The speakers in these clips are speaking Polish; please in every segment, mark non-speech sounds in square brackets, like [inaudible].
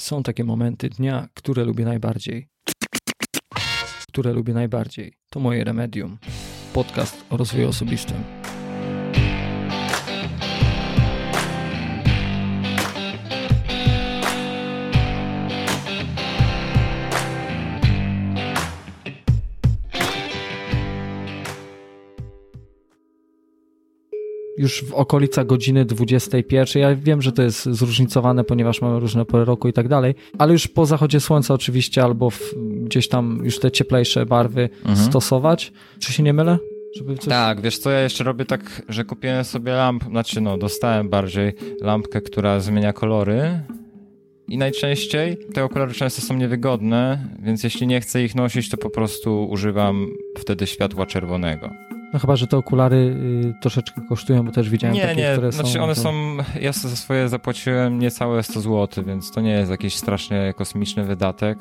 Są takie momenty dnia, które lubię najbardziej. Które lubię najbardziej. To moje remedium. Podcast o rozwoju osobistym. Już w okolicach godziny 21. Ja wiem, że to jest zróżnicowane, ponieważ mamy różne pory roku i tak dalej, ale już po zachodzie słońca oczywiście albo w, gdzieś tam już te cieplejsze barwy mhm. stosować. Czy się nie mylę? Coś... Tak, wiesz co, ja jeszcze robię tak, że kupiłem sobie lamp, znaczy no, dostałem bardziej lampkę, która zmienia kolory i najczęściej te okulary często są niewygodne, więc jeśli nie chcę ich nosić, to po prostu używam wtedy światła czerwonego. No chyba, że te okulary y, troszeczkę kosztują, bo też widziałem nie, takie, nie, które znaczy są... one to... są, ja za swoje zapłaciłem niecałe 100 zł, więc to nie jest jakiś strasznie kosmiczny wydatek.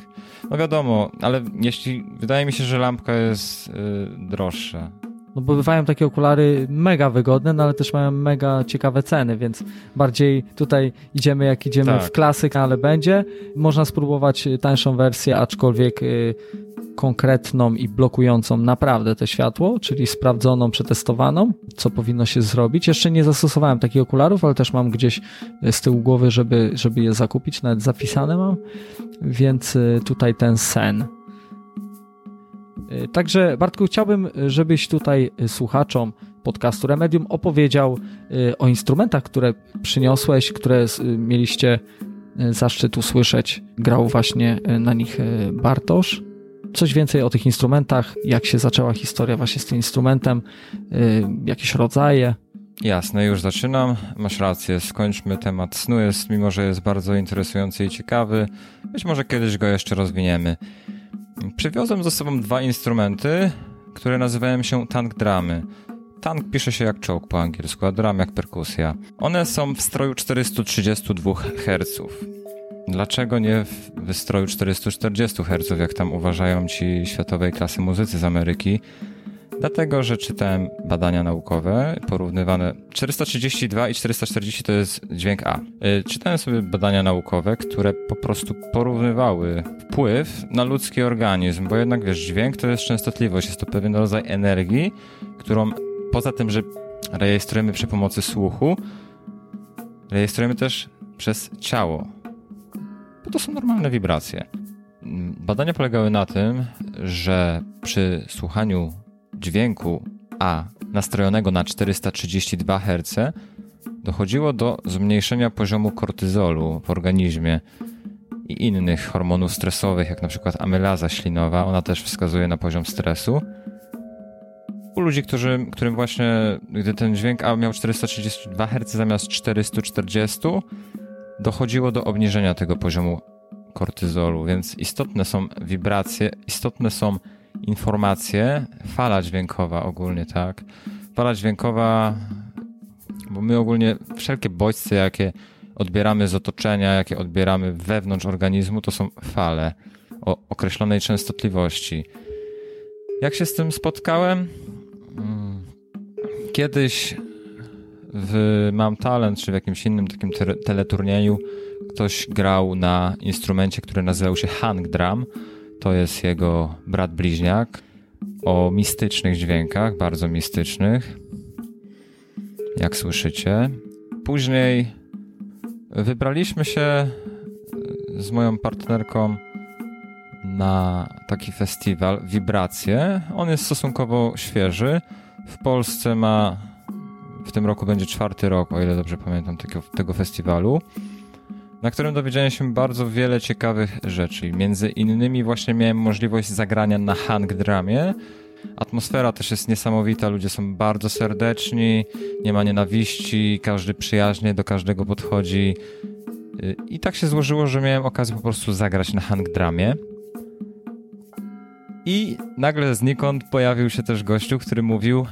No wiadomo, ale jeśli, wydaje mi się, że lampka jest y, droższa. No bo bywają takie okulary mega wygodne, no ale też mają mega ciekawe ceny, więc bardziej tutaj idziemy jak idziemy tak. w klasyk, ale będzie. Można spróbować tańszą wersję, aczkolwiek y, konkretną i blokującą naprawdę to światło, czyli sprawdzoną, przetestowaną, co powinno się zrobić. Jeszcze nie zastosowałem takich okularów, ale też mam gdzieś z tyłu głowy, żeby, żeby je zakupić, nawet zapisane mam, więc y, tutaj ten sen. Y, także Bartku, chciałbym, żebyś tutaj słuchaczom podcastu Remedium opowiedział o instrumentach, które przyniosłeś, które mieliście zaszczyt usłyszeć. Grał właśnie na nich Bartosz coś więcej o tych instrumentach, jak się zaczęła historia właśnie z tym instrumentem, yy, jakieś rodzaje. Jasne, już zaczynam. Masz rację, skończmy temat snu, jest, mimo że jest bardzo interesujący i ciekawy. Być może kiedyś go jeszcze rozwiniemy. Przywiozłem ze sobą dwa instrumenty, które nazywają się tank dramy. Tank pisze się jak czołg po angielsku, a dram jak perkusja. One są w stroju 432 Hz. Dlaczego nie w wystroju 440 Hz, jak tam uważają ci światowej klasy muzycy z Ameryki? Dlatego, że czytałem badania naukowe porównywane 432 i 440 to jest dźwięk A. Y, czytałem sobie badania naukowe, które po prostu porównywały wpływ na ludzki organizm, bo jednak wiesz, dźwięk to jest częstotliwość, jest to pewien rodzaj energii, którą poza tym, że rejestrujemy przy pomocy słuchu, rejestrujemy też przez ciało bo to są normalne wibracje. Badania polegały na tym, że przy słuchaniu dźwięku A nastrojonego na 432 Hz dochodziło do zmniejszenia poziomu kortyzolu w organizmie i innych hormonów stresowych, jak na przykład amylaza ślinowa, ona też wskazuje na poziom stresu. U ludzi, którzy, którym właśnie, gdy ten dźwięk A miał 432 Hz zamiast 440, dochodziło do obniżenia tego poziomu kortyzolu, więc istotne są wibracje, istotne są informacje, fala dźwiękowa ogólnie, tak? Fala dźwiękowa, bo my ogólnie wszelkie bodźce, jakie odbieramy z otoczenia, jakie odbieramy wewnątrz organizmu, to są fale o określonej częstotliwości. Jak się z tym spotkałem? Mm, kiedyś w Mam Talent, czy w jakimś innym takim te teleturnieju ktoś grał na instrumencie, który nazywał się Hang Drum. To jest jego brat bliźniak o mistycznych dźwiękach, bardzo mistycznych. Jak słyszycie. Później wybraliśmy się z moją partnerką na taki festiwal Wibracje. On jest stosunkowo świeży. W Polsce ma w tym roku będzie czwarty rok, o ile dobrze pamiętam, tego, tego festiwalu, na którym dowiedziałem się bardzo wiele ciekawych rzeczy. Między innymi właśnie miałem możliwość zagrania na hang dramie. Atmosfera też jest niesamowita, ludzie są bardzo serdeczni, nie ma nienawiści, każdy przyjaźnie do każdego podchodzi. I tak się złożyło, że miałem okazję po prostu zagrać na hang dramie. I nagle znikąd pojawił się też gościu, który mówił: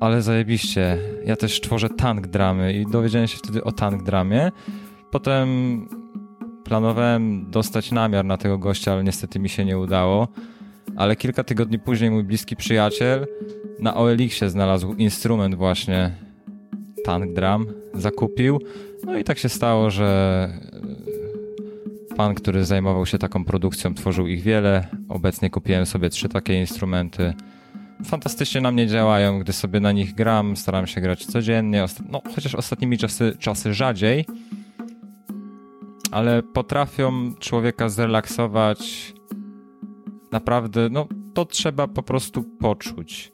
ale zajebiście. Ja też tworzę tank dramy i dowiedziałem się wtedy o tank dramie. Potem planowałem dostać namiar na tego gościa, ale niestety mi się nie udało. Ale kilka tygodni później mój bliski przyjaciel na OLX-ie znalazł instrument właśnie tank drum, zakupił. No i tak się stało, że pan, który zajmował się taką produkcją, tworzył ich wiele. Obecnie kupiłem sobie trzy takie instrumenty. Fantastycznie na mnie działają, gdy sobie na nich gram, staram się grać codziennie, no chociaż ostatnimi czasy, czasy rzadziej, ale potrafią człowieka zrelaksować. Naprawdę, no to trzeba po prostu poczuć.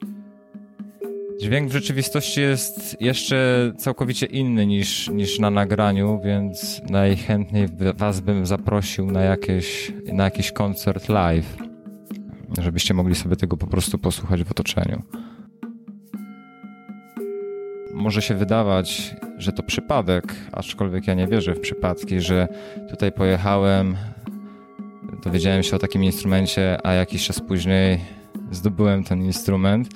Dźwięk w rzeczywistości jest jeszcze całkowicie inny niż, niż na nagraniu, więc najchętniej was bym zaprosił na, jakieś, na jakiś koncert live, żebyście mogli sobie tego po prostu posłuchać w otoczeniu. Może się wydawać, że to przypadek, aczkolwiek ja nie wierzę w przypadki, że tutaj pojechałem, dowiedziałem się o takim instrumencie, a jakiś czas później zdobyłem ten instrument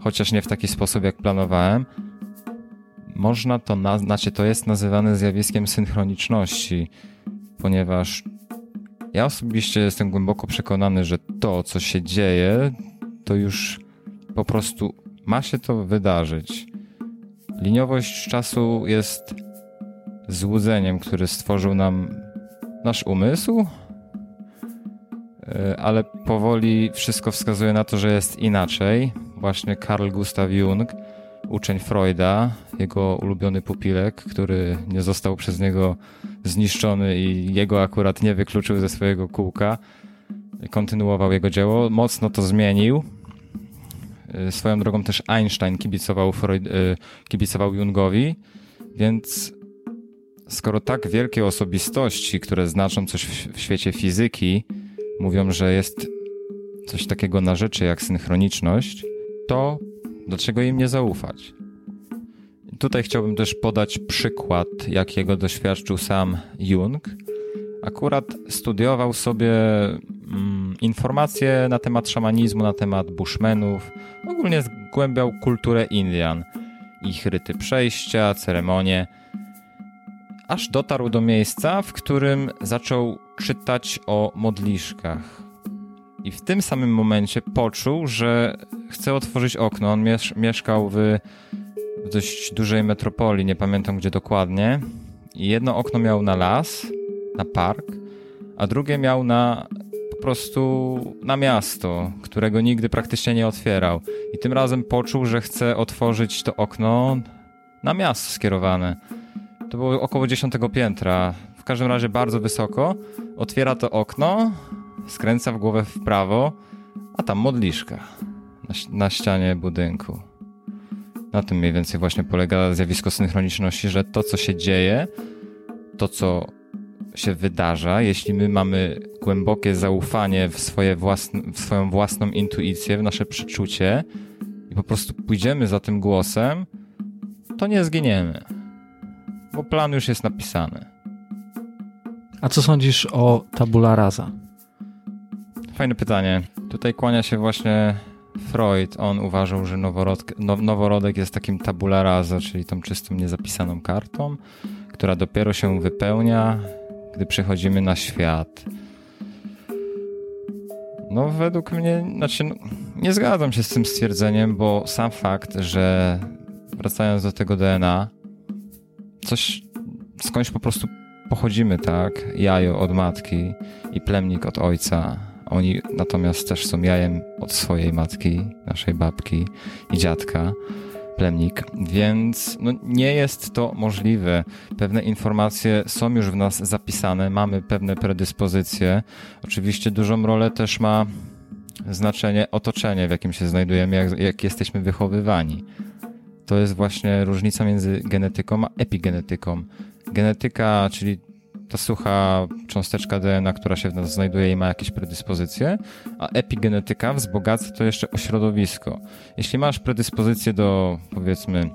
chociaż nie w taki sposób, jak planowałem. Można to, na, znaczy to jest nazywane zjawiskiem synchroniczności, ponieważ ja osobiście jestem głęboko przekonany, że to, co się dzieje, to już po prostu ma się to wydarzyć. Liniowość czasu jest złudzeniem, który stworzył nam nasz umysł, e, ale powoli wszystko wskazuje na to, że jest inaczej właśnie Carl Gustav Jung, uczeń Freuda, jego ulubiony pupilek, który nie został przez niego zniszczony i jego akurat nie wykluczył ze swojego kółka. Kontynuował jego dzieło, mocno to zmienił. Y, swoją drogą też Einstein kibicował, Freud, y, kibicował Jungowi, więc skoro tak wielkie osobistości, które znaczą coś w świecie fizyki, mówią, że jest coś takiego na rzeczy jak synchroniczność, to, dlaczego im nie zaufać. Tutaj chciałbym też podać przykład, jakiego doświadczył sam Jung. Akurat studiował sobie mm, informacje na temat szamanizmu, na temat bushmenów, ogólnie zgłębiał kulturę Indian, ich ryty przejścia, ceremonie, aż dotarł do miejsca, w którym zaczął czytać o modliszkach. I w tym samym momencie poczuł, że chce otworzyć okno. On miesz mieszkał w, w dość dużej metropolii, nie pamiętam gdzie dokładnie. I jedno okno miał na las, na park, a drugie miał na po prostu na miasto, którego nigdy praktycznie nie otwierał. I tym razem poczuł, że chce otworzyć to okno na miasto skierowane. To było około dziesiątego piętra. W każdym razie bardzo wysoko. Otwiera to okno, skręca w głowę w prawo, a tam modliszka na, na ścianie budynku. Na tym mniej więcej właśnie polega zjawisko synchroniczności, że to, co się dzieje, to, co się wydarza, jeśli my mamy głębokie zaufanie w, swoje własne, w swoją własną intuicję, w nasze przeczucie i po prostu pójdziemy za tym głosem, to nie zginiemy, bo plan już jest napisany. A co sądzisz o tabula rasa? Fajne pytanie. Tutaj kłania się właśnie Freud. On uważał, że noworodek, noworodek jest takim tabula rasa, czyli tą czystą, niezapisaną kartą, która dopiero się wypełnia, gdy przychodzimy na świat. No, według mnie, znaczy, no, nie zgadzam się z tym stwierdzeniem, bo sam fakt, że wracając do tego DNA, coś skądś po prostu pochodzimy, tak? Jajo od matki i plemnik od ojca oni natomiast też są jajem od swojej matki, naszej babki i dziadka, plemnik, więc no, nie jest to możliwe. Pewne informacje są już w nas zapisane, mamy pewne predyspozycje. Oczywiście dużą rolę też ma znaczenie otoczenie, w jakim się znajdujemy, jak, jak jesteśmy wychowywani. To jest właśnie różnica między genetyką a epigenetyką. Genetyka, czyli ta sucha cząsteczka DNA, która się w nas znajduje i ma jakieś predyspozycje, a epigenetyka wzbogaca to jeszcze o środowisko. Jeśli masz predyspozycję do, powiedzmy,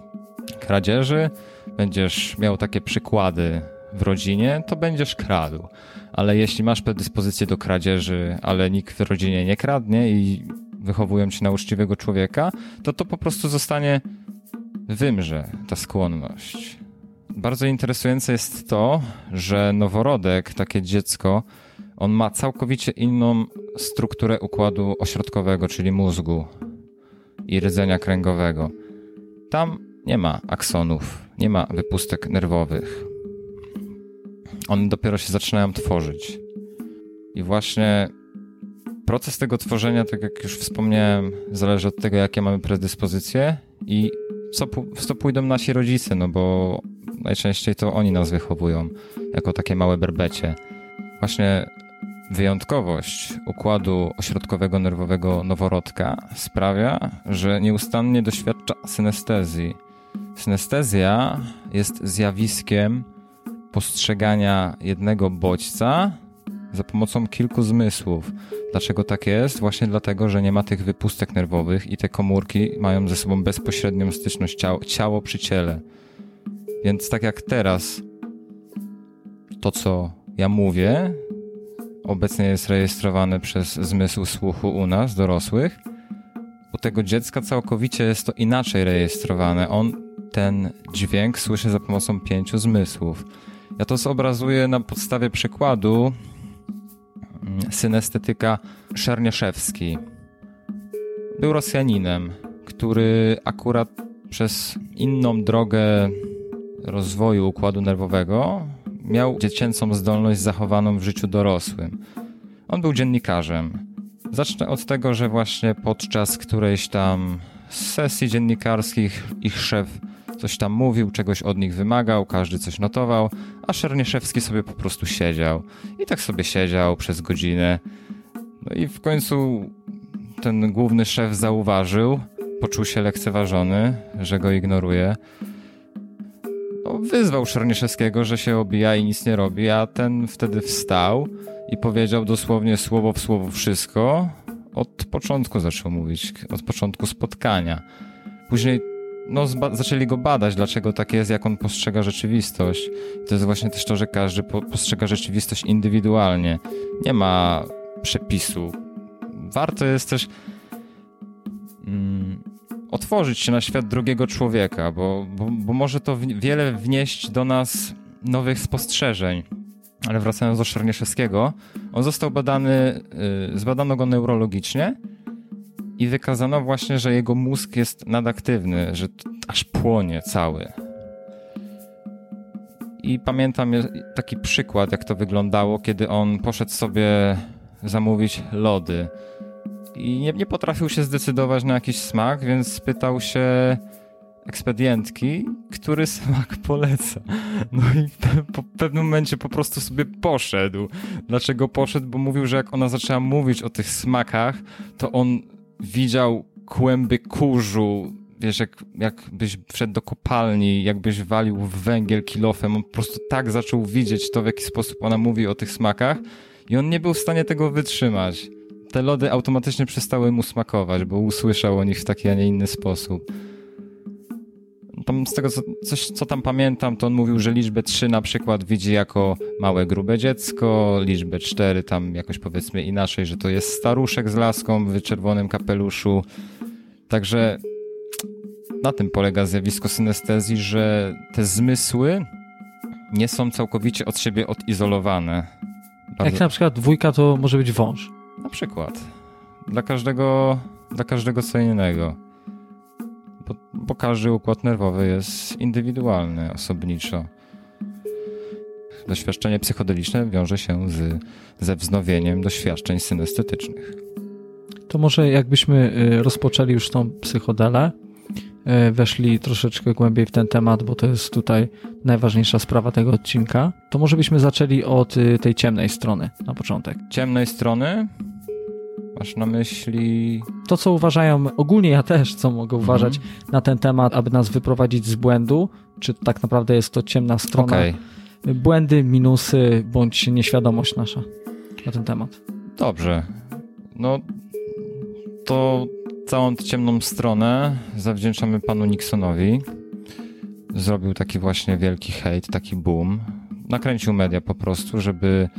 kradzieży, będziesz miał takie przykłady w rodzinie, to będziesz kradł. Ale jeśli masz predyspozycję do kradzieży, ale nikt w rodzinie nie kradnie i wychowują cię na uczciwego człowieka, to to po prostu zostanie wymrze, ta skłonność. Bardzo interesujące jest to, że noworodek, takie dziecko, on ma całkowicie inną strukturę układu ośrodkowego, czyli mózgu i rdzenia kręgowego. Tam nie ma aksonów, nie ma wypustek nerwowych. one dopiero się zaczynają tworzyć. I właśnie proces tego tworzenia, tak jak już wspomniałem, zależy od tego, jakie mamy predyspozycje i co, co pójdą nasi rodzice, no bo najczęściej to oni nas wychowują jako takie małe berbecie. Właśnie wyjątkowość układu ośrodkowego nerwowego noworodka sprawia, że nieustannie doświadcza synestezji. Synestezja jest zjawiskiem postrzegania jednego bodźca za pomocą kilku zmysłów. Dlaczego tak jest? Właśnie dlatego, że nie ma tych wypustek nerwowych i te komórki mają ze sobą bezpośrednią styczność ciało, ciało przy ciele. Więc tak jak teraz, to co ja mówię, obecnie jest rejestrowane przez zmysł słuchu u nas, dorosłych. U tego dziecka całkowicie jest to inaczej rejestrowane. On ten dźwięk słyszy za pomocą pięciu zmysłów. Ja to zobrazuję na podstawie przykładu mm, synestetyka Szernieszewski. Był Rosjaninem, który akurat przez inną drogę rozwoju układu nerwowego miał dziecięcą zdolność zachowaną w życiu dorosłym. On był dziennikarzem. Zacznę od tego, że właśnie podczas którejś tam sesji dziennikarskich ich szef coś tam mówił, czegoś od nich wymagał, każdy coś notował, a Szernieszewski sobie po prostu siedział. I tak sobie siedział przez godzinę. No i w końcu ten główny szef zauważył, poczuł się lekceważony, że go ignoruje no, wyzwał Szernieszewskiego, że się obija i nic nie robi, a ten wtedy wstał i powiedział dosłownie słowo w słowo wszystko. Od początku zaczął mówić, od początku spotkania. Później no, zaczęli go badać, dlaczego tak jest, jak on postrzega rzeczywistość. To jest właśnie też to, że każdy po postrzega rzeczywistość indywidualnie. Nie ma przepisu. Warto jest też mm, otworzyć się na świat drugiego człowieka, bo, bo, bo może to wiele wnieść do nas nowych spostrzeżeń. Ale wracając do Szernieszewskiego, on został badany, yy, zbadano go neurologicznie i wykazano właśnie, że jego mózg jest nadaktywny, że aż płonie cały. I pamiętam taki przykład, jak to wyglądało, kiedy on poszedł sobie zamówić lody i nie, nie potrafił się zdecydować na jakiś smak, więc spytał się ekspedientki, który smak [laughs] poleca. No i po pewnym momencie po prostu sobie poszedł. Dlaczego poszedł? Bo mówił, że jak ona zaczęła mówić o tych smakach, to on widział kłęby kurzu, wiesz, jak, jakbyś wszedł do kopalni, jakbyś walił w węgiel kilofem, on po prostu tak zaczął widzieć to, w jaki sposób ona mówi o tych smakach i on nie był w stanie tego wytrzymać te lody automatycznie przestały mu smakować, bo usłyszał o nich w taki, a nie inny sposób. Tam z tego, co, coś, co tam pamiętam, to on mówił, że liczbę 3 na przykład widzi jako małe, grube dziecko, liczbę 4 tam jakoś powiedzmy inaczej, że to jest staruszek z laską w czerwonym kapeluszu. Także na tym polega zjawisko synestezji, że te zmysły nie są całkowicie od siebie odizolowane. Bardzo... Jak na przykład dwójka to może być wąż. Na przykład. Dla każdego, dla każdego co innego. Bo, bo każdy układ nerwowy jest indywidualny, osobniczo. Doświadczenie psychodeliczne wiąże się z, ze wznowieniem doświadczeń synestetycznych. To może jakbyśmy y, rozpoczęli już tą psychodelę, y, weszli troszeczkę głębiej w ten temat, bo to jest tutaj najważniejsza sprawa tego odcinka, to może byśmy zaczęli od y, tej ciemnej strony na początek. Ciemnej strony? Masz na myśli. To, co uważają, ogólnie ja też, co mogę uważać mhm. na ten temat, aby nas wyprowadzić z błędu, czy tak naprawdę jest to ciemna strona. Okay. Błędy, minusy, bądź nieświadomość nasza na ten temat. Dobrze. No, to całą ciemną stronę zawdzięczamy panu Nixonowi. Zrobił taki właśnie wielki hejt, taki boom. Nakręcił media po prostu, żeby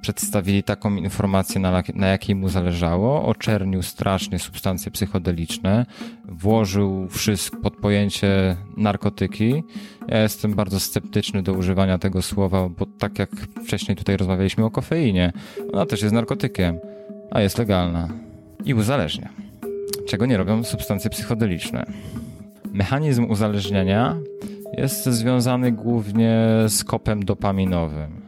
przedstawili taką informację, na, na jakiej mu zależało, oczernił strasznie substancje psychodeliczne, włożył wszystko pod pojęcie narkotyki. Ja jestem bardzo sceptyczny do używania tego słowa, bo tak jak wcześniej tutaj rozmawialiśmy o kofeinie, ona też jest narkotykiem, a jest legalna i uzależnia. Czego nie robią substancje psychodeliczne. Mechanizm uzależnienia jest związany głównie z kopem dopaminowym.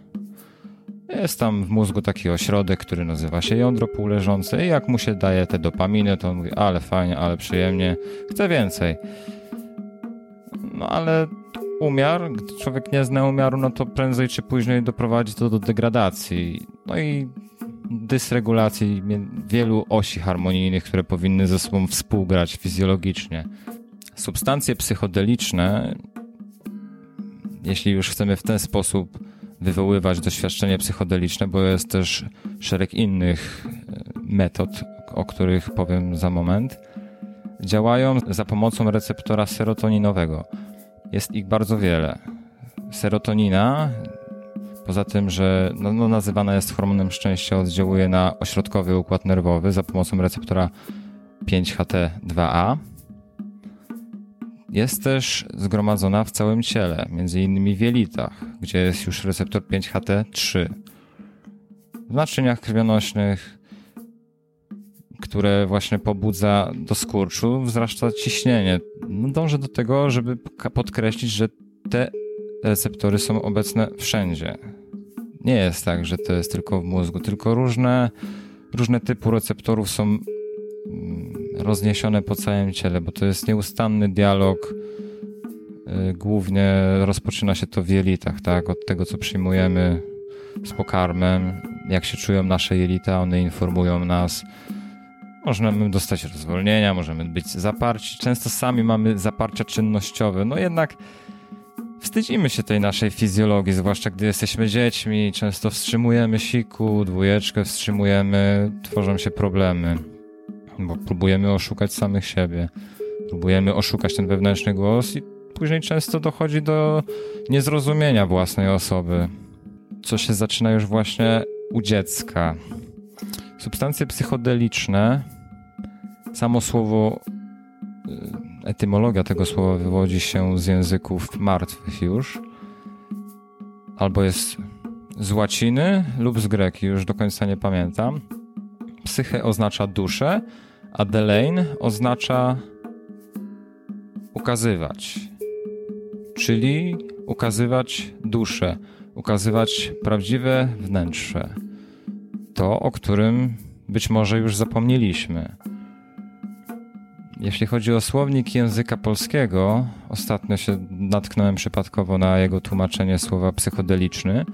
Jest tam w mózgu taki ośrodek, który nazywa się jądro półleżące i jak mu się daje te dopaminy, to on mówi, ale fajnie, ale przyjemnie, chcę więcej. No ale umiar, gdy człowiek nie zna umiaru, no to prędzej czy później doprowadzi to do degradacji. No i dysregulacji wielu osi harmonijnych, które powinny ze sobą współgrać fizjologicznie. Substancje psychodeliczne, jeśli już chcemy w ten sposób wywoływać doświadczenie psychodeliczne, bo jest też szereg innych e, metod, o których powiem za moment, działają za pomocą receptora serotoninowego. Jest ich bardzo wiele. Serotonina, poza tym, że no, no, nazywana jest hormonem szczęścia, oddziałuje na ośrodkowy układ nerwowy za pomocą receptora 5HT2A. Jest też zgromadzona w całym ciele, innymi w jelitach, gdzie jest już receptor 5HT3. W naczyniach krwionośnych, które właśnie pobudza do skurczu, wzrasta ciśnienie. No, dążę do tego, żeby podkreślić, że te receptory są obecne wszędzie. Nie jest tak, że to jest tylko w mózgu, tylko różne, różne typy receptorów są mm, rozniesione po całym ciele, bo to jest nieustanny dialog. Y, głównie rozpoczyna się to w jelitach, tak? Od tego, co przyjmujemy z pokarmem, jak się czują nasze jelita, one informują nas. Możemy dostać rozwolnienia, możemy być zaparci. Często sami mamy zaparcia czynnościowe. No jednak wstydzimy się tej naszej fizjologii, zwłaszcza gdy jesteśmy dziećmi. Często wstrzymujemy siku, dwójeczkę wstrzymujemy, tworzą się problemy bo próbujemy oszukać samych siebie, próbujemy oszukać ten wewnętrzny głos i później często dochodzi do niezrozumienia własnej osoby, co się zaczyna już właśnie u dziecka. Substancje psychodeliczne, samo słowo, y, etymologia tego słowa wywodzi się z języków martwych już, albo jest z łaciny lub z greki, już do końca nie pamiętam. Psyche oznacza duszę, a Delane oznacza ukazywać, czyli ukazywać duszę, ukazywać prawdziwe wnętrze, to o którym być może już zapomnieliśmy. Jeśli chodzi o słownik języka polskiego, ostatnio się natknąłem przypadkowo na jego tłumaczenie słowa psychodeliczny.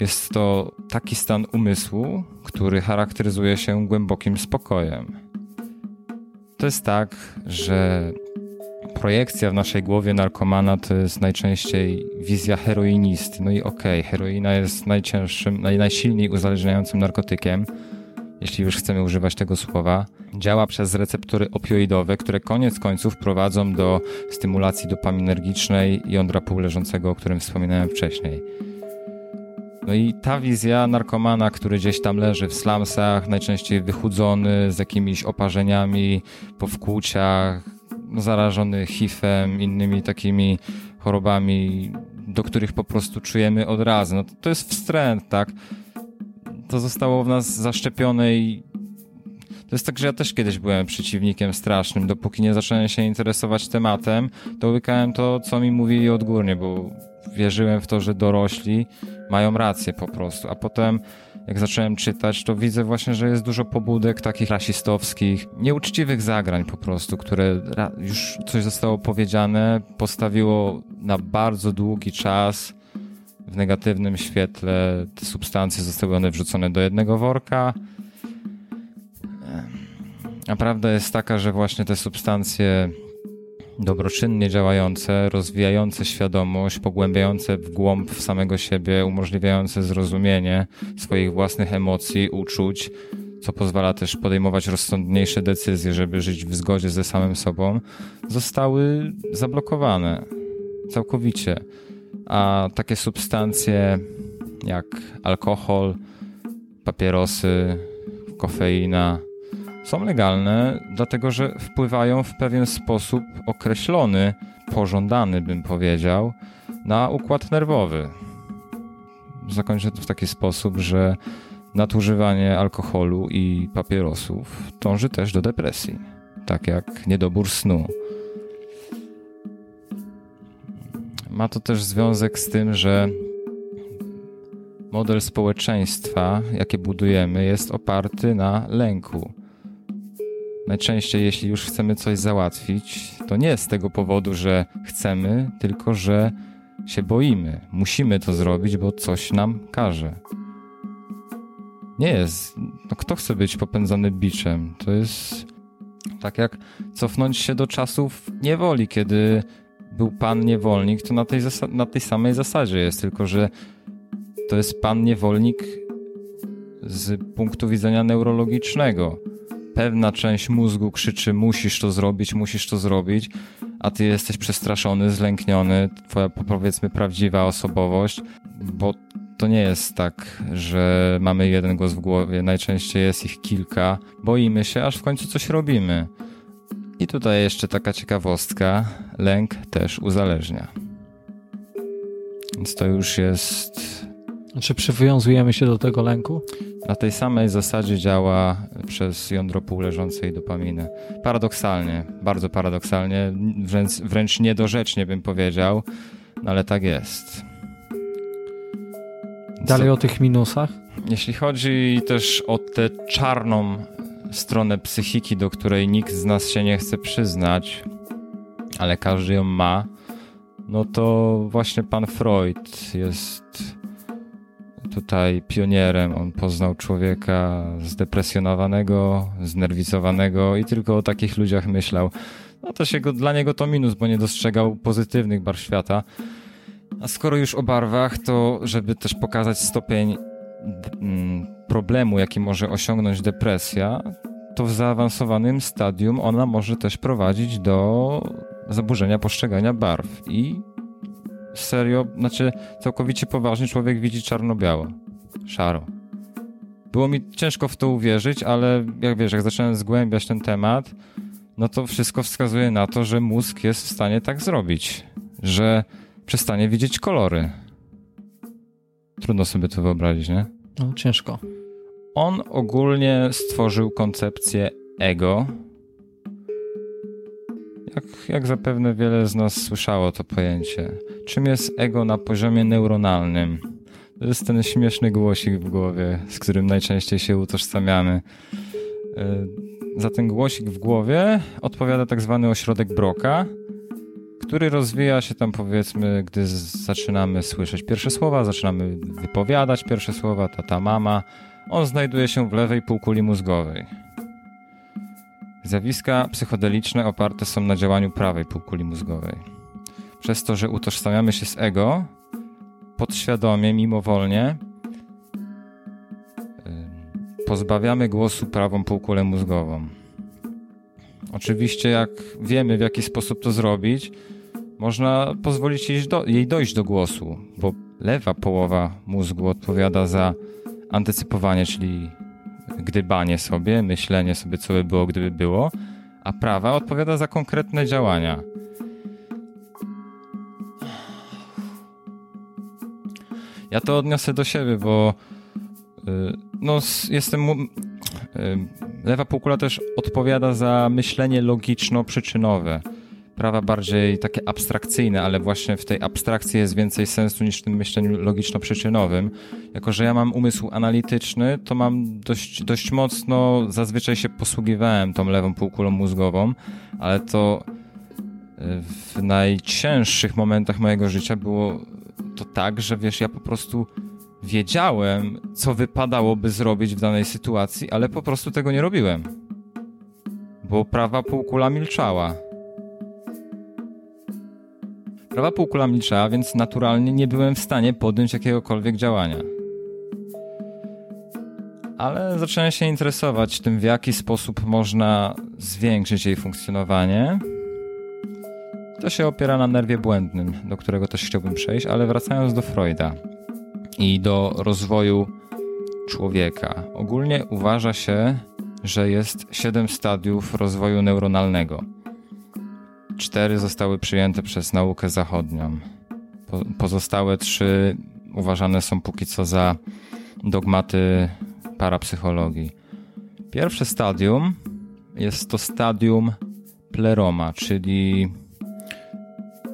Jest to taki stan umysłu, który charakteryzuje się głębokim spokojem. To jest tak, że projekcja w naszej głowie narkomana to jest najczęściej wizja heroinisty. No i okej, okay, heroina jest najcięższym, naj, najsilniej uzależniającym narkotykiem, jeśli już chcemy używać tego słowa. Działa przez receptory opioidowe, które koniec końców prowadzą do stymulacji dopaminergicznej jądra półleżącego, o którym wspominałem wcześniej. No i ta wizja narkomana, który gdzieś tam leży w slumsach, najczęściej wychudzony, z jakimiś oparzeniami po wkłuciach, zarażony HIV-em, innymi takimi chorobami, do których po prostu czujemy od razu. No to jest wstręt, tak? To zostało w nas zaszczepione i to jest tak, że ja też kiedyś byłem przeciwnikiem strasznym. Dopóki nie zacząłem się interesować tematem, to łykałem to, co mi mówili odgórnie, bo wierzyłem w to, że dorośli mają rację po prostu. A potem, jak zacząłem czytać, to widzę właśnie, że jest dużo pobudek takich rasistowskich, nieuczciwych zagrań po prostu, które już coś zostało powiedziane, postawiło na bardzo długi czas w negatywnym świetle te substancje zostały one wrzucone do jednego worka. A prawda jest taka, że właśnie te substancje dobroczynnie działające, rozwijające świadomość, pogłębiające w głąb w samego siebie, umożliwiające zrozumienie swoich własnych emocji, uczuć, co pozwala też podejmować rozsądniejsze decyzje, żeby żyć w zgodzie ze samym sobą, zostały zablokowane całkowicie. A takie substancje jak alkohol, papierosy, kofeina, są legalne, dlatego że wpływają w pewien sposób określony, pożądany bym powiedział, na układ nerwowy. Zakończę to w taki sposób, że nadużywanie alkoholu i papierosów dąży też do depresji, tak jak niedobór snu. ma to też związek z tym, że model społeczeństwa, jakie budujemy, jest oparty na lęku. Najczęściej, jeśli już chcemy coś załatwić, to nie z tego powodu, że chcemy, tylko że się boimy. Musimy to zrobić, bo coś nam każe. Nie jest. No kto chce być popędzany biczem? To jest tak jak cofnąć się do czasów niewoli, kiedy był pan niewolnik, to na tej, na tej samej zasadzie jest, tylko że to jest pan niewolnik z punktu widzenia neurologicznego. Pewna część mózgu krzyczy: musisz to zrobić, musisz to zrobić, a ty jesteś przestraszony, zlękniony, twoja powiedzmy prawdziwa osobowość, bo to nie jest tak, że mamy jeden głos w głowie, najczęściej jest ich kilka, boimy się, aż w końcu coś robimy. I tutaj jeszcze taka ciekawostka: lęk też uzależnia. Więc to już jest. Czy przywiązujemy się do tego lęku? Na tej samej zasadzie działa przez jądro półleżącej dopaminy. Paradoksalnie, bardzo paradoksalnie, wręcz, wręcz niedorzecznie bym powiedział, no ale tak jest. Dalej Co? o tych minusach? Jeśli chodzi też o tę czarną stronę psychiki, do której nikt z nas się nie chce przyznać, ale każdy ją ma, no to właśnie pan Freud jest tutaj pionierem. On poznał człowieka zdepresjonowanego, znerwicowanego i tylko o takich ludziach myślał. No to się go, dla niego to minus, bo nie dostrzegał pozytywnych barw świata. A skoro już o barwach, to żeby też pokazać stopień mm, problemu, jaki może osiągnąć depresja, to w zaawansowanym stadium ona może też prowadzić do zaburzenia postrzegania barw. I serio, znaczy całkowicie poważnie człowiek widzi czarno-biało, szaro. Było mi ciężko w to uwierzyć, ale jak wiesz, jak zacząłem zgłębiać ten temat, no to wszystko wskazuje na to, że mózg jest w stanie tak zrobić, że przestanie widzieć kolory. Trudno sobie to wyobrazić, nie? No, ciężko. On ogólnie stworzył koncepcję ego. Jak, jak zapewne wiele z nas słyszało to pojęcie. Czym jest ego na poziomie neuronalnym? To jest ten śmieszny głosik w głowie, z którym najczęściej się utożsamiamy. E, za ten głosik w głowie odpowiada tak zwany ośrodek Broca, który rozwija się tam powiedzmy, gdy zaczynamy słyszeć pierwsze słowa, zaczynamy wypowiadać pierwsze słowa, tata, mama. On znajduje się w lewej półkuli mózgowej. Zjawiska psychodeliczne oparte są na działaniu prawej półkuli mózgowej. Przez to, że utożsamiamy się z ego, podświadomie, mimowolnie, pozbawiamy głosu prawą półkulę mózgową. Oczywiście, jak wiemy, w jaki sposób to zrobić, można pozwolić jej, jej dojść do głosu, bo lewa połowa mózgu odpowiada za antycypowanie, czyli gdybanie sobie, myślenie sobie, co by było, gdyby było, a prawa odpowiada za konkretne działania. Ja to odniosę do siebie, bo y, no, jestem. Y, lewa półkula też odpowiada za myślenie logiczno-przyczynowe prawa bardziej takie abstrakcyjne, ale właśnie w tej abstrakcji jest więcej sensu niż w tym myśleniu logiczno-przyczynowym. Jako, że ja mam umysł analityczny, to mam dość, dość mocno, zazwyczaj się posługiwałem tą lewą półkulą mózgową, ale to e, w najcięższych momentach mojego życia było to tak, że wiesz, ja po prostu wiedziałem, co wypadałoby zrobić w danej sytuacji, ale po prostu tego nie robiłem. Bo prawa półkula milczała. Prawa półkula milczała, więc naturalnie nie byłem w stanie podjąć jakiegokolwiek działania. Ale zacząłem się interesować tym, w jaki sposób można zwiększyć jej funkcjonowanie. To się opiera na nerwie błędnym, do którego też chciałbym przejść, ale wracając do Freuda i do rozwoju człowieka. Ogólnie uważa się, że jest siedem stadiów rozwoju neuronalnego cztery zostały przyjęte przez naukę zachodnią. pozostałe trzy uważane są póki co za dogmaty parapsychologii. Pierwsze stadium jest to stadium pleroma, czyli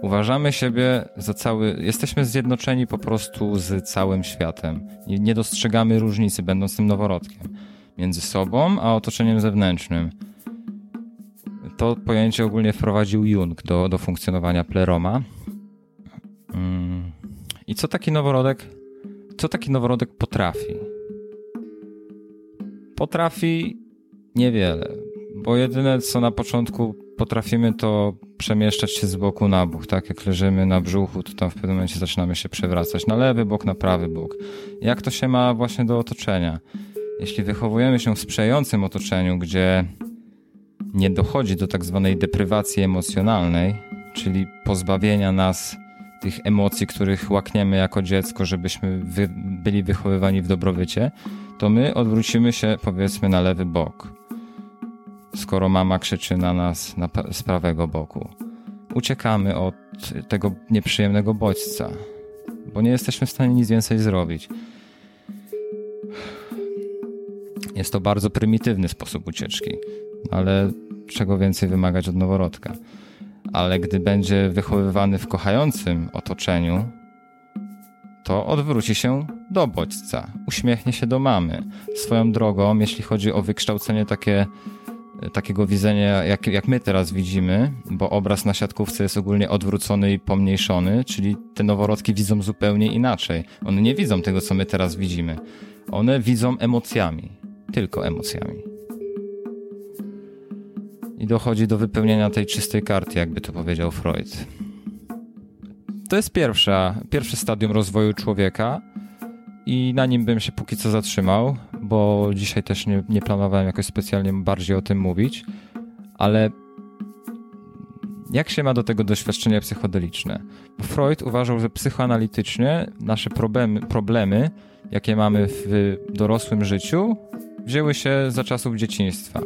Uważamy siebie za cały, jesteśmy zjednoczeni po prostu z całym światem. Nie, nie dostrzegamy różnicy, będąc tym noworodkiem, między sobą a otoczeniem zewnętrznym. To pojęcie ogólnie wprowadził Jung do, do funkcjonowania pleroma. Mm. I co taki noworodek, co taki noworodek potrafi? Potrafi niewiele, bo jedyne co na początku potrafimy to przemieszczać się z boku na bok, tak? Jak leżymy na brzuchu, to tam w pewnym momencie zaczynamy się przewracać na lewy bok, na prawy bok. Jak to się ma właśnie do otoczenia? Jeśli wychowujemy się w sprzyjającym otoczeniu, gdzie nie dochodzi do tak zwanej deprywacji emocjonalnej, czyli pozbawienia nas tych emocji, których łakniemy jako dziecko, żebyśmy wy byli wychowywani w dobrobycie, to my odwrócimy się powiedzmy na lewy bok skoro mama krzyczy na nas na, z prawego boku. Uciekamy od tego nieprzyjemnego bodźca, bo nie jesteśmy w stanie nic więcej zrobić. Jest to bardzo prymitywny sposób ucieczki, ale czego więcej wymagać od noworodka. Ale gdy będzie wychowywany w kochającym otoczeniu, to odwróci się do bodźca, uśmiechnie się do mamy. Swoją drogą, jeśli chodzi o wykształcenie takie takiego widzenia, jak, jak my teraz widzimy, bo obraz na siatkówce jest ogólnie odwrócony i pomniejszony, czyli te noworodki widzą zupełnie inaczej. One nie widzą tego, co my teraz widzimy. One widzą emocjami, tylko emocjami. I dochodzi do wypełnienia tej czystej karty, jakby to powiedział Freud. To jest pierwsza, pierwsze stadium rozwoju człowieka i na nim bym się póki co zatrzymał, bo dzisiaj też nie, nie planowałem jakoś specjalnie bardziej o tym mówić, ale jak się ma do tego doświadczenia psychodeliczne? Freud uważał, że psychoanalitycznie nasze problemy, problemy, jakie mamy w dorosłym życiu, wzięły się za czasów dzieciństwa.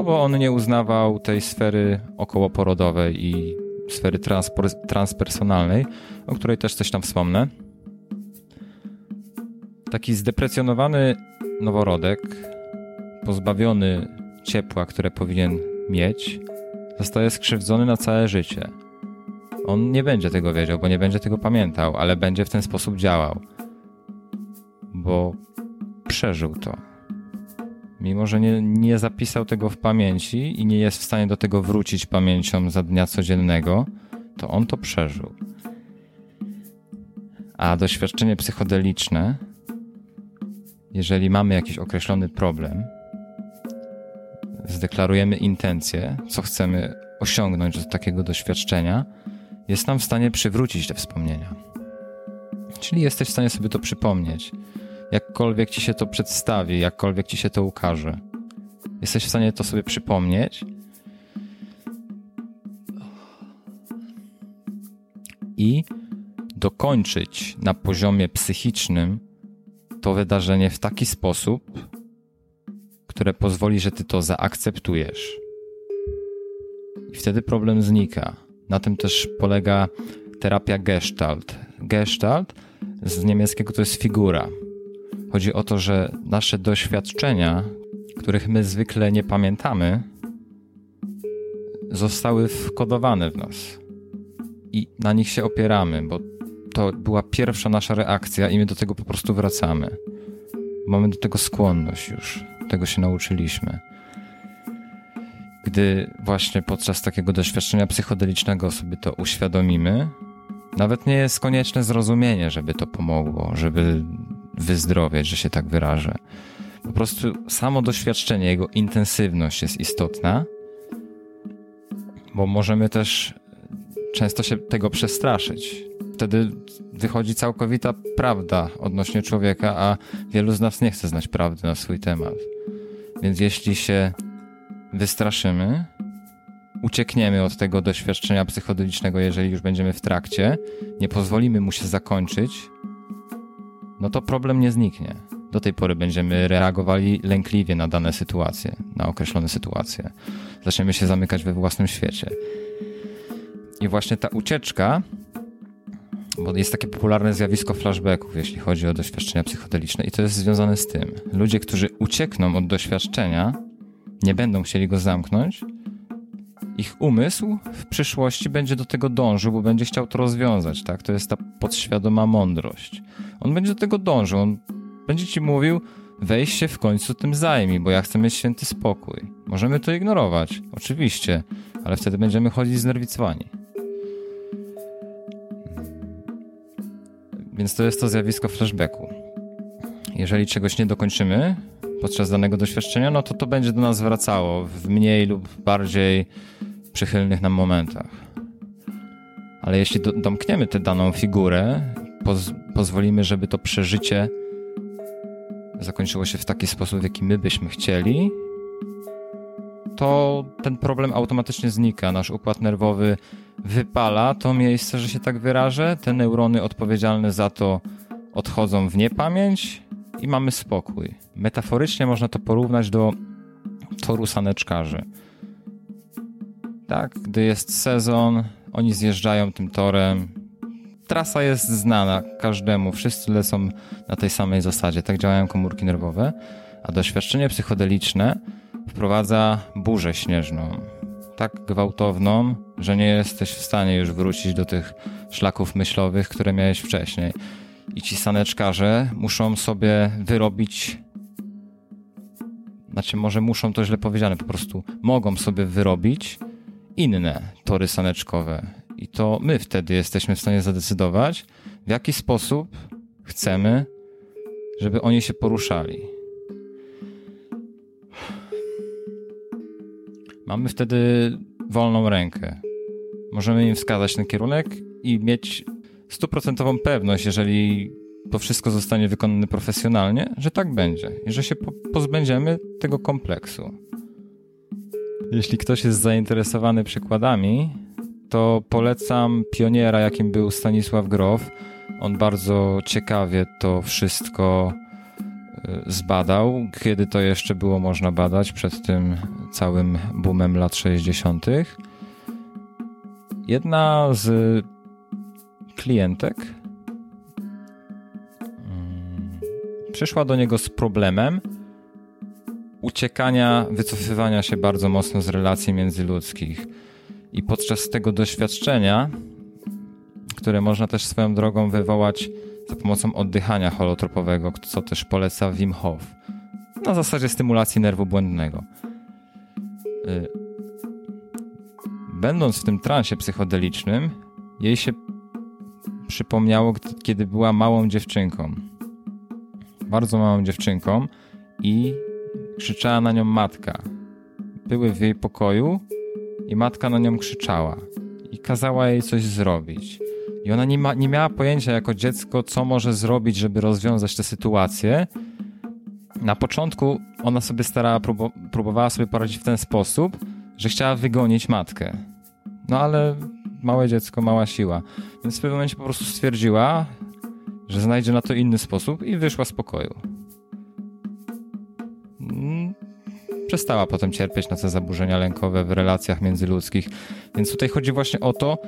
No bo on nie uznawał tej sfery okołoporodowej i sfery transpersonalnej, o której też coś tam wspomnę. Taki zdeprecjonowany noworodek, pozbawiony ciepła, które powinien mieć, zostaje skrzywdzony na całe życie. On nie będzie tego wiedział, bo nie będzie tego pamiętał, ale będzie w ten sposób działał, bo przeżył to. Mimo, że nie, nie zapisał tego w pamięci i nie jest w stanie do tego wrócić pamięcią za dnia codziennego, to on to przeżył. A doświadczenie psychodeliczne jeżeli mamy jakiś określony problem, zdeklarujemy intencję, co chcemy osiągnąć od takiego doświadczenia, jest nam w stanie przywrócić te wspomnienia. Czyli jesteś w stanie sobie to przypomnieć, jakkolwiek ci się to przedstawi, jakkolwiek ci się to ukaże. Jesteś w stanie to sobie przypomnieć i dokończyć na poziomie psychicznym to wydarzenie w taki sposób, które pozwoli, że ty to zaakceptujesz. I wtedy problem znika. Na tym też polega terapia Gestalt. Gestalt z niemieckiego to jest figura. Chodzi o to, że nasze doświadczenia, których my zwykle nie pamiętamy, zostały wkodowane w nas. I na nich się opieramy, bo to była pierwsza nasza reakcja i my do tego po prostu wracamy. Mamy do tego skłonność już. Tego się nauczyliśmy. Gdy właśnie podczas takiego doświadczenia psychodelicznego sobie to uświadomimy, nawet nie jest konieczne zrozumienie, żeby to pomogło, żeby wyzdrowieć, że się tak wyrażę. Po prostu samo doświadczenie, jego intensywność jest istotna, bo możemy też często się tego przestraszyć wtedy wychodzi całkowita prawda odnośnie człowieka, a wielu z nas nie chce znać prawdy na swój temat. Więc jeśli się wystraszymy, uciekniemy od tego doświadczenia psychodelicznego, jeżeli już będziemy w trakcie, nie pozwolimy mu się zakończyć, no to problem nie zniknie. Do tej pory będziemy reagowali lękliwie na dane sytuacje, na określone sytuacje. Zaczniemy się zamykać we własnym świecie. I właśnie ta ucieczka bo jest takie popularne zjawisko flashbacków, jeśli chodzi o doświadczenia psychodeliczne, i to jest związane z tym. Ludzie, którzy uciekną od doświadczenia, nie będą chcieli go zamknąć ich umysł w przyszłości będzie do tego dążył, bo będzie chciał to rozwiązać, tak? To jest ta podświadoma mądrość. On będzie do tego dążył, on będzie ci mówił, weź się w końcu tym zajmij, bo ja chcę mieć święty spokój. Możemy to ignorować, oczywiście, ale wtedy będziemy chodzić znerwicowani. Więc to jest to zjawisko flashbacku. Jeżeli czegoś nie dokończymy podczas danego doświadczenia, no to to będzie do nas wracało w mniej lub bardziej przychylnych nam momentach. Ale jeśli do, domkniemy tę daną figurę, poz, pozwolimy, żeby to przeżycie zakończyło się w taki sposób, w jaki my byśmy chcieli, to ten problem automatycznie znika. Nasz układ nerwowy wypala to miejsce, że się tak wyrażę. Te neurony odpowiedzialne za to odchodzą w niepamięć i mamy spokój. Metaforycznie można to porównać do toru saneczkarzy. Tak, gdy jest sezon, oni zjeżdżają tym torem. Trasa jest znana każdemu, wszyscy lecą na tej samej zasadzie. Tak działają komórki nerwowe, a doświadczenie psychodeliczne wprowadza burzę śnieżną. Tak gwałtowną, że nie jesteś w stanie już wrócić do tych szlaków myślowych, które miałeś wcześniej. I ci saneczkarze muszą sobie wyrobić znaczy może muszą to źle powiedziane, po prostu mogą sobie wyrobić inne tory saneczkowe. I to my wtedy jesteśmy w stanie zadecydować, w jaki sposób chcemy, żeby oni się poruszali. Mamy wtedy wolną rękę. Możemy im wskazać ten kierunek i mieć stuprocentową pewność, jeżeli to wszystko zostanie wykonane profesjonalnie, że tak będzie i że się pozbędziemy tego kompleksu. Jeśli ktoś jest zainteresowany przykładami, to polecam pioniera, jakim był Stanisław Grof. On bardzo ciekawie to wszystko y, zbadał, kiedy to jeszcze było można badać, przed tym całym boomem lat 60. Jedna z klientek mm, przyszła do niego z problemem uciekania, wycofywania się bardzo mocno z relacji międzyludzkich. I podczas tego doświadczenia, które można też swoją drogą wywołać za pomocą oddychania holotropowego, co też poleca Wim Hof, na zasadzie stymulacji nerwu błędnego. Y, będąc w tym transie psychodelicznym, jej się przypomniało, kiedy była małą dziewczynką. Bardzo małą dziewczynką i krzyczała na nią matka. Były w jej pokoju i matka na nią krzyczała i kazała jej coś zrobić. I ona nie, ma, nie miała pojęcia jako dziecko, co może zrobić, żeby rozwiązać tę sytuację. Na początku ona sobie starała, próbu próbowała sobie poradzić w ten sposób, że chciała wygonić matkę. No ale małe dziecko, mała siła. Więc w pewnym momencie po prostu stwierdziła, że znajdzie na to inny sposób i wyszła z pokoju. Przestała potem cierpieć na te zaburzenia lękowe w relacjach międzyludzkich. Więc tutaj chodzi właśnie o to,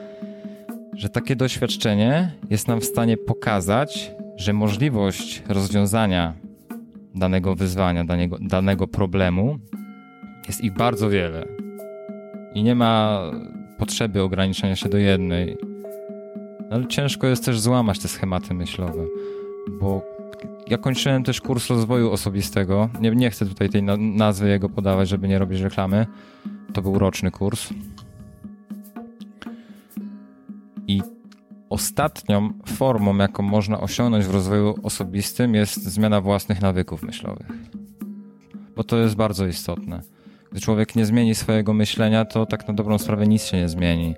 że takie doświadczenie jest nam w stanie pokazać, że możliwość rozwiązania danego wyzwania, danego, danego problemu jest ich bardzo wiele. I nie ma potrzeby ograniczenia się do jednej. Ale ciężko jest też złamać te schematy myślowe, bo ja kończyłem też kurs rozwoju osobistego. Nie, nie chcę tutaj tej nazwy jego podawać, żeby nie robić reklamy. To był roczny kurs. I ostatnią formą, jaką można osiągnąć w rozwoju osobistym, jest zmiana własnych nawyków myślowych. Bo to jest bardzo istotne. Gdy człowiek nie zmieni swojego myślenia, to tak na dobrą sprawę nic się nie zmieni.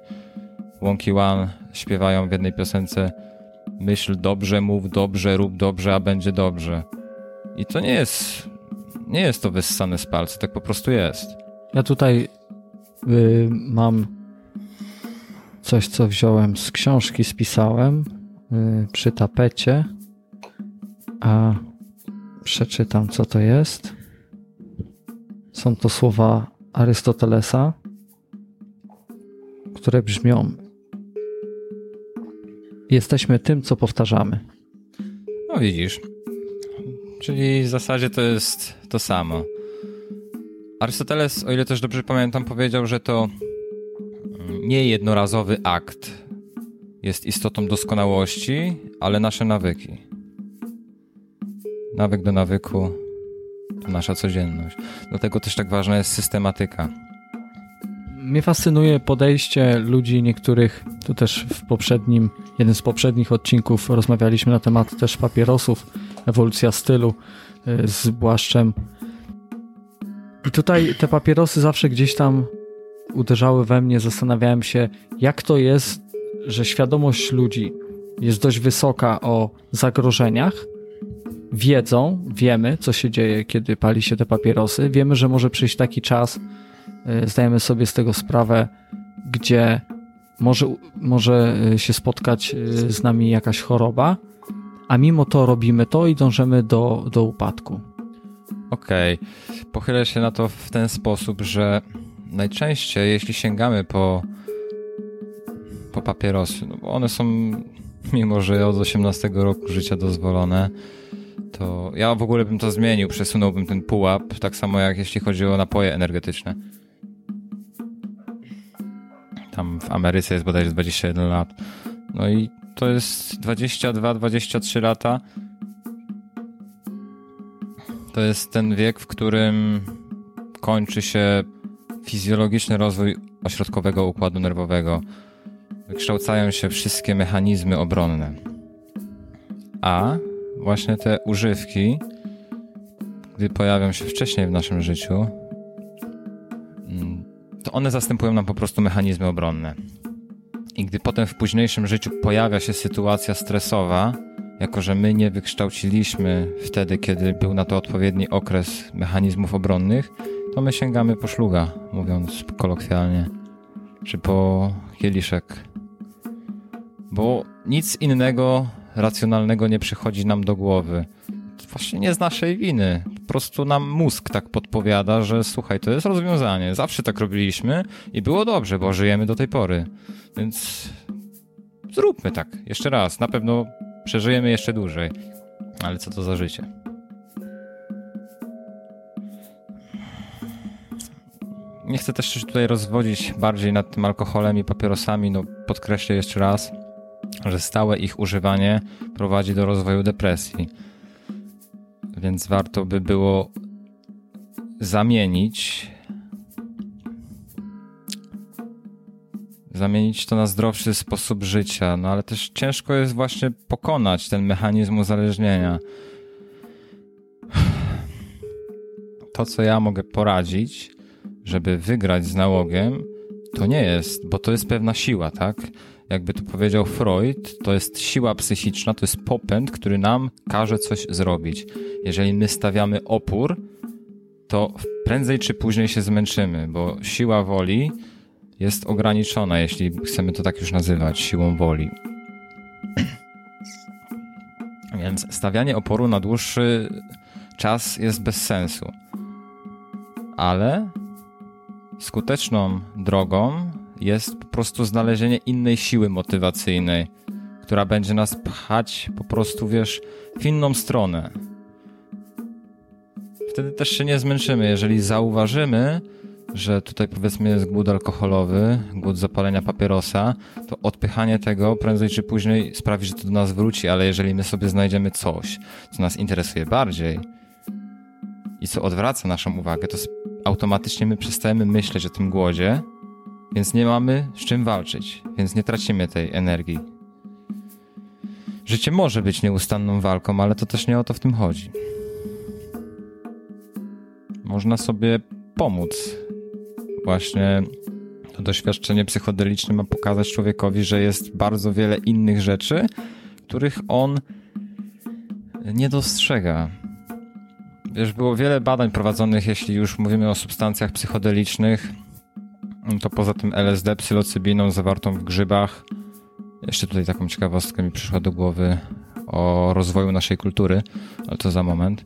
Łąki One śpiewają w jednej piosence myśl dobrze, mów dobrze, rób dobrze, a będzie dobrze. I to nie jest, nie jest to wyssane z palca, tak po prostu jest. Ja tutaj y, mam coś, co wziąłem z książki, spisałem y, przy tapecie, a przeczytam, co to jest. Są to słowa Arystotelesa, które brzmią: Jesteśmy tym, co powtarzamy. No widzisz. Czyli w zasadzie to jest to samo. Arystoteles, o ile też dobrze pamiętam, powiedział, że to nie jednorazowy akt jest istotą doskonałości, ale nasze nawyki. Nawyk do nawyku to nasza codzienność. Dlatego też tak ważna jest systematyka. Mnie fascynuje podejście ludzi niektórych, to też w poprzednim, jeden z poprzednich odcinków rozmawialiśmy na temat też papierosów, ewolucja stylu y, z Błaszczem. I tutaj te papierosy zawsze gdzieś tam uderzały we mnie, zastanawiałem się, jak to jest, że świadomość ludzi jest dość wysoka o zagrożeniach, wiedzą, wiemy, co się dzieje, kiedy pali się te papierosy, wiemy, że może przyjść taki czas, zdajemy sobie z tego sprawę, gdzie może, może y, się spotkać y, z nami jakaś choroba, a mimo to robimy to i dążymy do, do upadku. Okej, okay. pochylę się na to w ten sposób, że najczęściej, jeśli sięgamy po, po papierosy, no bo one są, mimo że od 18 roku życia dozwolone, to ja w ogóle bym to zmienił, przesunąłbym ten pułap, tak samo jak jeśli chodzi o napoje energetyczne. Tam w Ameryce jest bodajże 21 lat. No i to jest 22-23 lata. To jest ten wiek, w którym kończy się fizjologiczny rozwój ośrodkowego układu nerwowego. Wykształcają się wszystkie mechanizmy obronne. A właśnie te używki, gdy pojawią się wcześniej w naszym życiu, to one zastępują nam po prostu mechanizmy obronne. I gdy potem w późniejszym życiu pojawia się sytuacja stresowa, jako że my nie wykształciliśmy wtedy, kiedy był na to odpowiedni okres mechanizmów obronnych, to my sięgamy po szluga, mówiąc kolokwialnie, czy po kieliszek. Bo nic innego racjonalnego nie przychodzi nam do głowy. Właśnie nie z naszej winy. Po prostu nam mózg tak podpowiada, że słuchaj, to jest rozwiązanie. Zawsze tak robiliśmy i było dobrze, bo żyjemy do tej pory. Więc zróbmy tak. Jeszcze raz. Na pewno przeżyjemy jeszcze dłużej. Ale co to za życie? Nie chcę też tutaj rozwodzić bardziej nad tym alkoholem i papierosami. No, podkreślę jeszcze raz, że stałe ich używanie prowadzi do rozwoju depresji. Więc warto by było zamienić zamienić to na zdrowszy sposób życia, no ale też ciężko jest właśnie pokonać ten mechanizm uzależnienia. To, co ja mogę poradzić, żeby wygrać z nałogiem, to nie jest, bo to jest pewna siła, tak? Jakby to powiedział Freud, to jest siła psychiczna, to jest popęd, który nam każe coś zrobić. Jeżeli my stawiamy opór, to prędzej czy później się zmęczymy, bo siła woli jest ograniczona, jeśli chcemy to tak już nazywać, siłą woli. [clears throat] Więc stawianie oporu na dłuższy czas jest bez sensu. Ale skuteczną drogą jest po prostu znalezienie innej siły motywacyjnej, która będzie nas pchać po prostu, wiesz, w inną stronę. Wtedy też się nie zmęczymy, jeżeli zauważymy, że tutaj powiedzmy jest głód alkoholowy, głód zapalenia papierosa, to odpychanie tego prędzej czy później sprawi, że to do nas wróci, ale jeżeli my sobie znajdziemy coś, co nas interesuje bardziej i co odwraca naszą uwagę, to automatycznie my przestajemy myśleć o tym głodzie więc nie mamy z czym walczyć, więc nie tracimy tej energii. Życie może być nieustanną walką, ale to też nie o to w tym chodzi. Można sobie pomóc. Właśnie to doświadczenie psychodeliczne ma pokazać człowiekowi, że jest bardzo wiele innych rzeczy, których on nie dostrzega. Wiesz, było wiele badań prowadzonych, jeśli już mówimy o substancjach psychodelicznych, to poza tym LSD, psylocybiną zawartą w grzybach, jeszcze tutaj taką ciekawostkę mi przyszła do głowy o rozwoju naszej kultury, ale to za moment,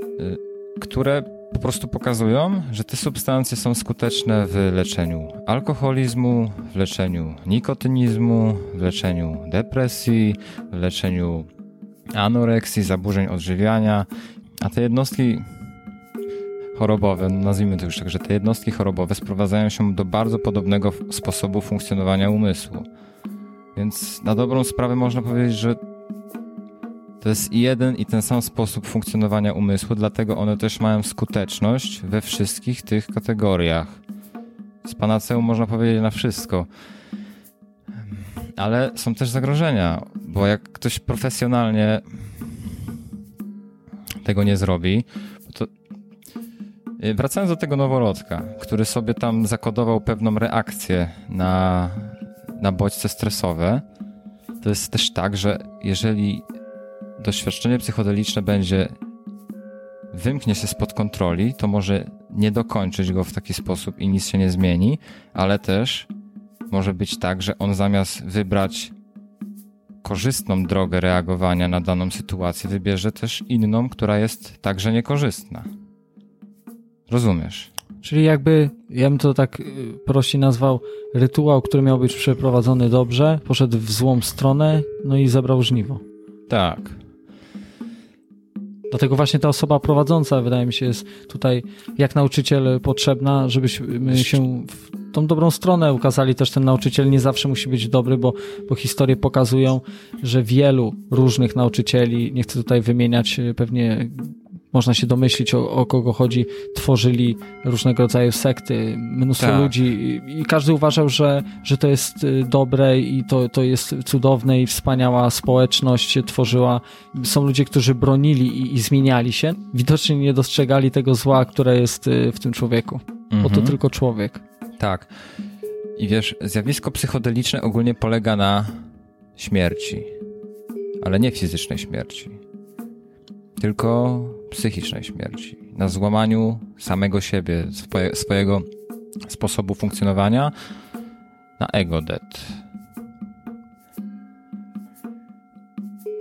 y, które po prostu pokazują, że te substancje są skuteczne w leczeniu alkoholizmu, w leczeniu nikotynizmu, w leczeniu depresji, w leczeniu anoreksji, zaburzeń odżywiania, a te jednostki chorobowe, nazwijmy to już tak, że te jednostki chorobowe sprowadzają się do bardzo podobnego sposobu funkcjonowania umysłu. Więc na dobrą sprawę można powiedzieć, że to jest jeden i ten sam sposób funkcjonowania umysłu, dlatego one też mają skuteczność we wszystkich tych kategoriach. Z panaceum można powiedzieć na wszystko. Ale są też zagrożenia, bo jak ktoś profesjonalnie tego nie zrobi, wracając do tego noworodka, który sobie tam zakodował pewną reakcję na, na bodźce stresowe, to jest też tak, że jeżeli doświadczenie psychodeliczne będzie wymknie się spod kontroli, to może nie dokończyć go w taki sposób i nic się nie zmieni, ale też może być tak, że on zamiast wybrać korzystną drogę reagowania na daną sytuację, wybierze też inną, która jest także niekorzystna. Rozumiesz? Czyli jakby, ja bym to tak y, prościej nazwał, rytuał, który miał być przeprowadzony dobrze, poszedł w złą stronę, no i zebrał żniwo. Tak. Dlatego właśnie ta osoba prowadząca, wydaje mi się, jest tutaj jak nauczyciel potrzebna, żebyśmy się w tą dobrą stronę ukazali. Też ten nauczyciel nie zawsze musi być dobry, bo, bo historie pokazują, że wielu różnych nauczycieli, nie chcę tutaj wymieniać pewnie można się domyślić o, o, kogo chodzi, tworzyli różnego rodzaju sekty, mnóstwo tak. ludzi i, i, każdy uważał, że, że to jest y, dobre i to, to jest cudowne i wspaniała społeczność się tworzyła. Są ludzie, którzy bronili i, i zmieniali się. Widocznie nie dostrzegali tego zła, które jest y, w tym człowieku, mhm. bo to mhm. tylko człowiek. Tak. I wiesz, zjawisko psychodeliczne ogólnie polega na śmierci, ale nie fizycznej śmierci, tylko psychicznej śmierci, na złamaniu samego siebie, swoje, swojego sposobu funkcjonowania, na ego death.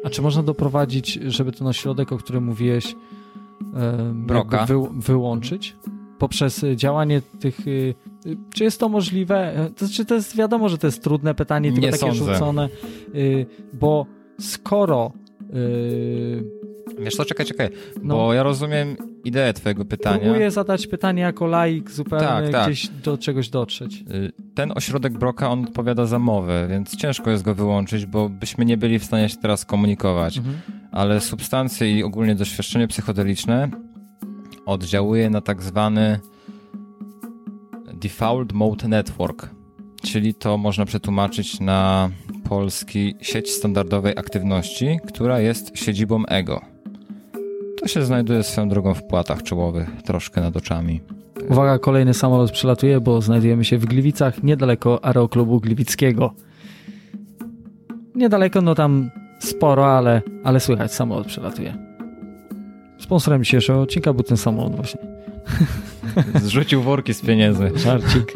A czy można doprowadzić, żeby ten ośrodek, o którym mówiłeś, Broka. Wy, wyłączyć? Poprzez działanie tych. Y, czy jest to możliwe? To znaczy, to jest wiadomo, że to jest trudne pytanie, tylko Nie takie sądzę. rzucone, y, bo skoro y, Wiesz co, czekaj, czekaj, no. bo ja rozumiem ideę twojego pytania. Próbuję zadać pytanie jako laik zupełnie tak, tak. gdzieś do czegoś dotrzeć. Y, ten ośrodek Broka, on odpowiada za mowę, więc ciężko jest go wyłączyć, bo byśmy nie byli w stanie się teraz komunikować. Mhm. Ale substancje i ogólnie doświadczenie psychodeliczne oddziałuje na tak zwany Default Mode Network, czyli to można przetłumaczyć na polski sieć standardowej aktywności, która jest siedzibą ego. To się znajduje swoją drogą w płatach czołowych, troszkę nad oczami. Uwaga, kolejny samolot przelatuje, bo znajdujemy się w Gliwicach, niedaleko aeroklubu gliwickiego. Niedaleko, no tam sporo, ale, ale słychać, samolot przelatuje. Sponsorem dzisiejszego odcinka był ten samolot właśnie. Zrzucił worki z pieniędzy. Żarcik.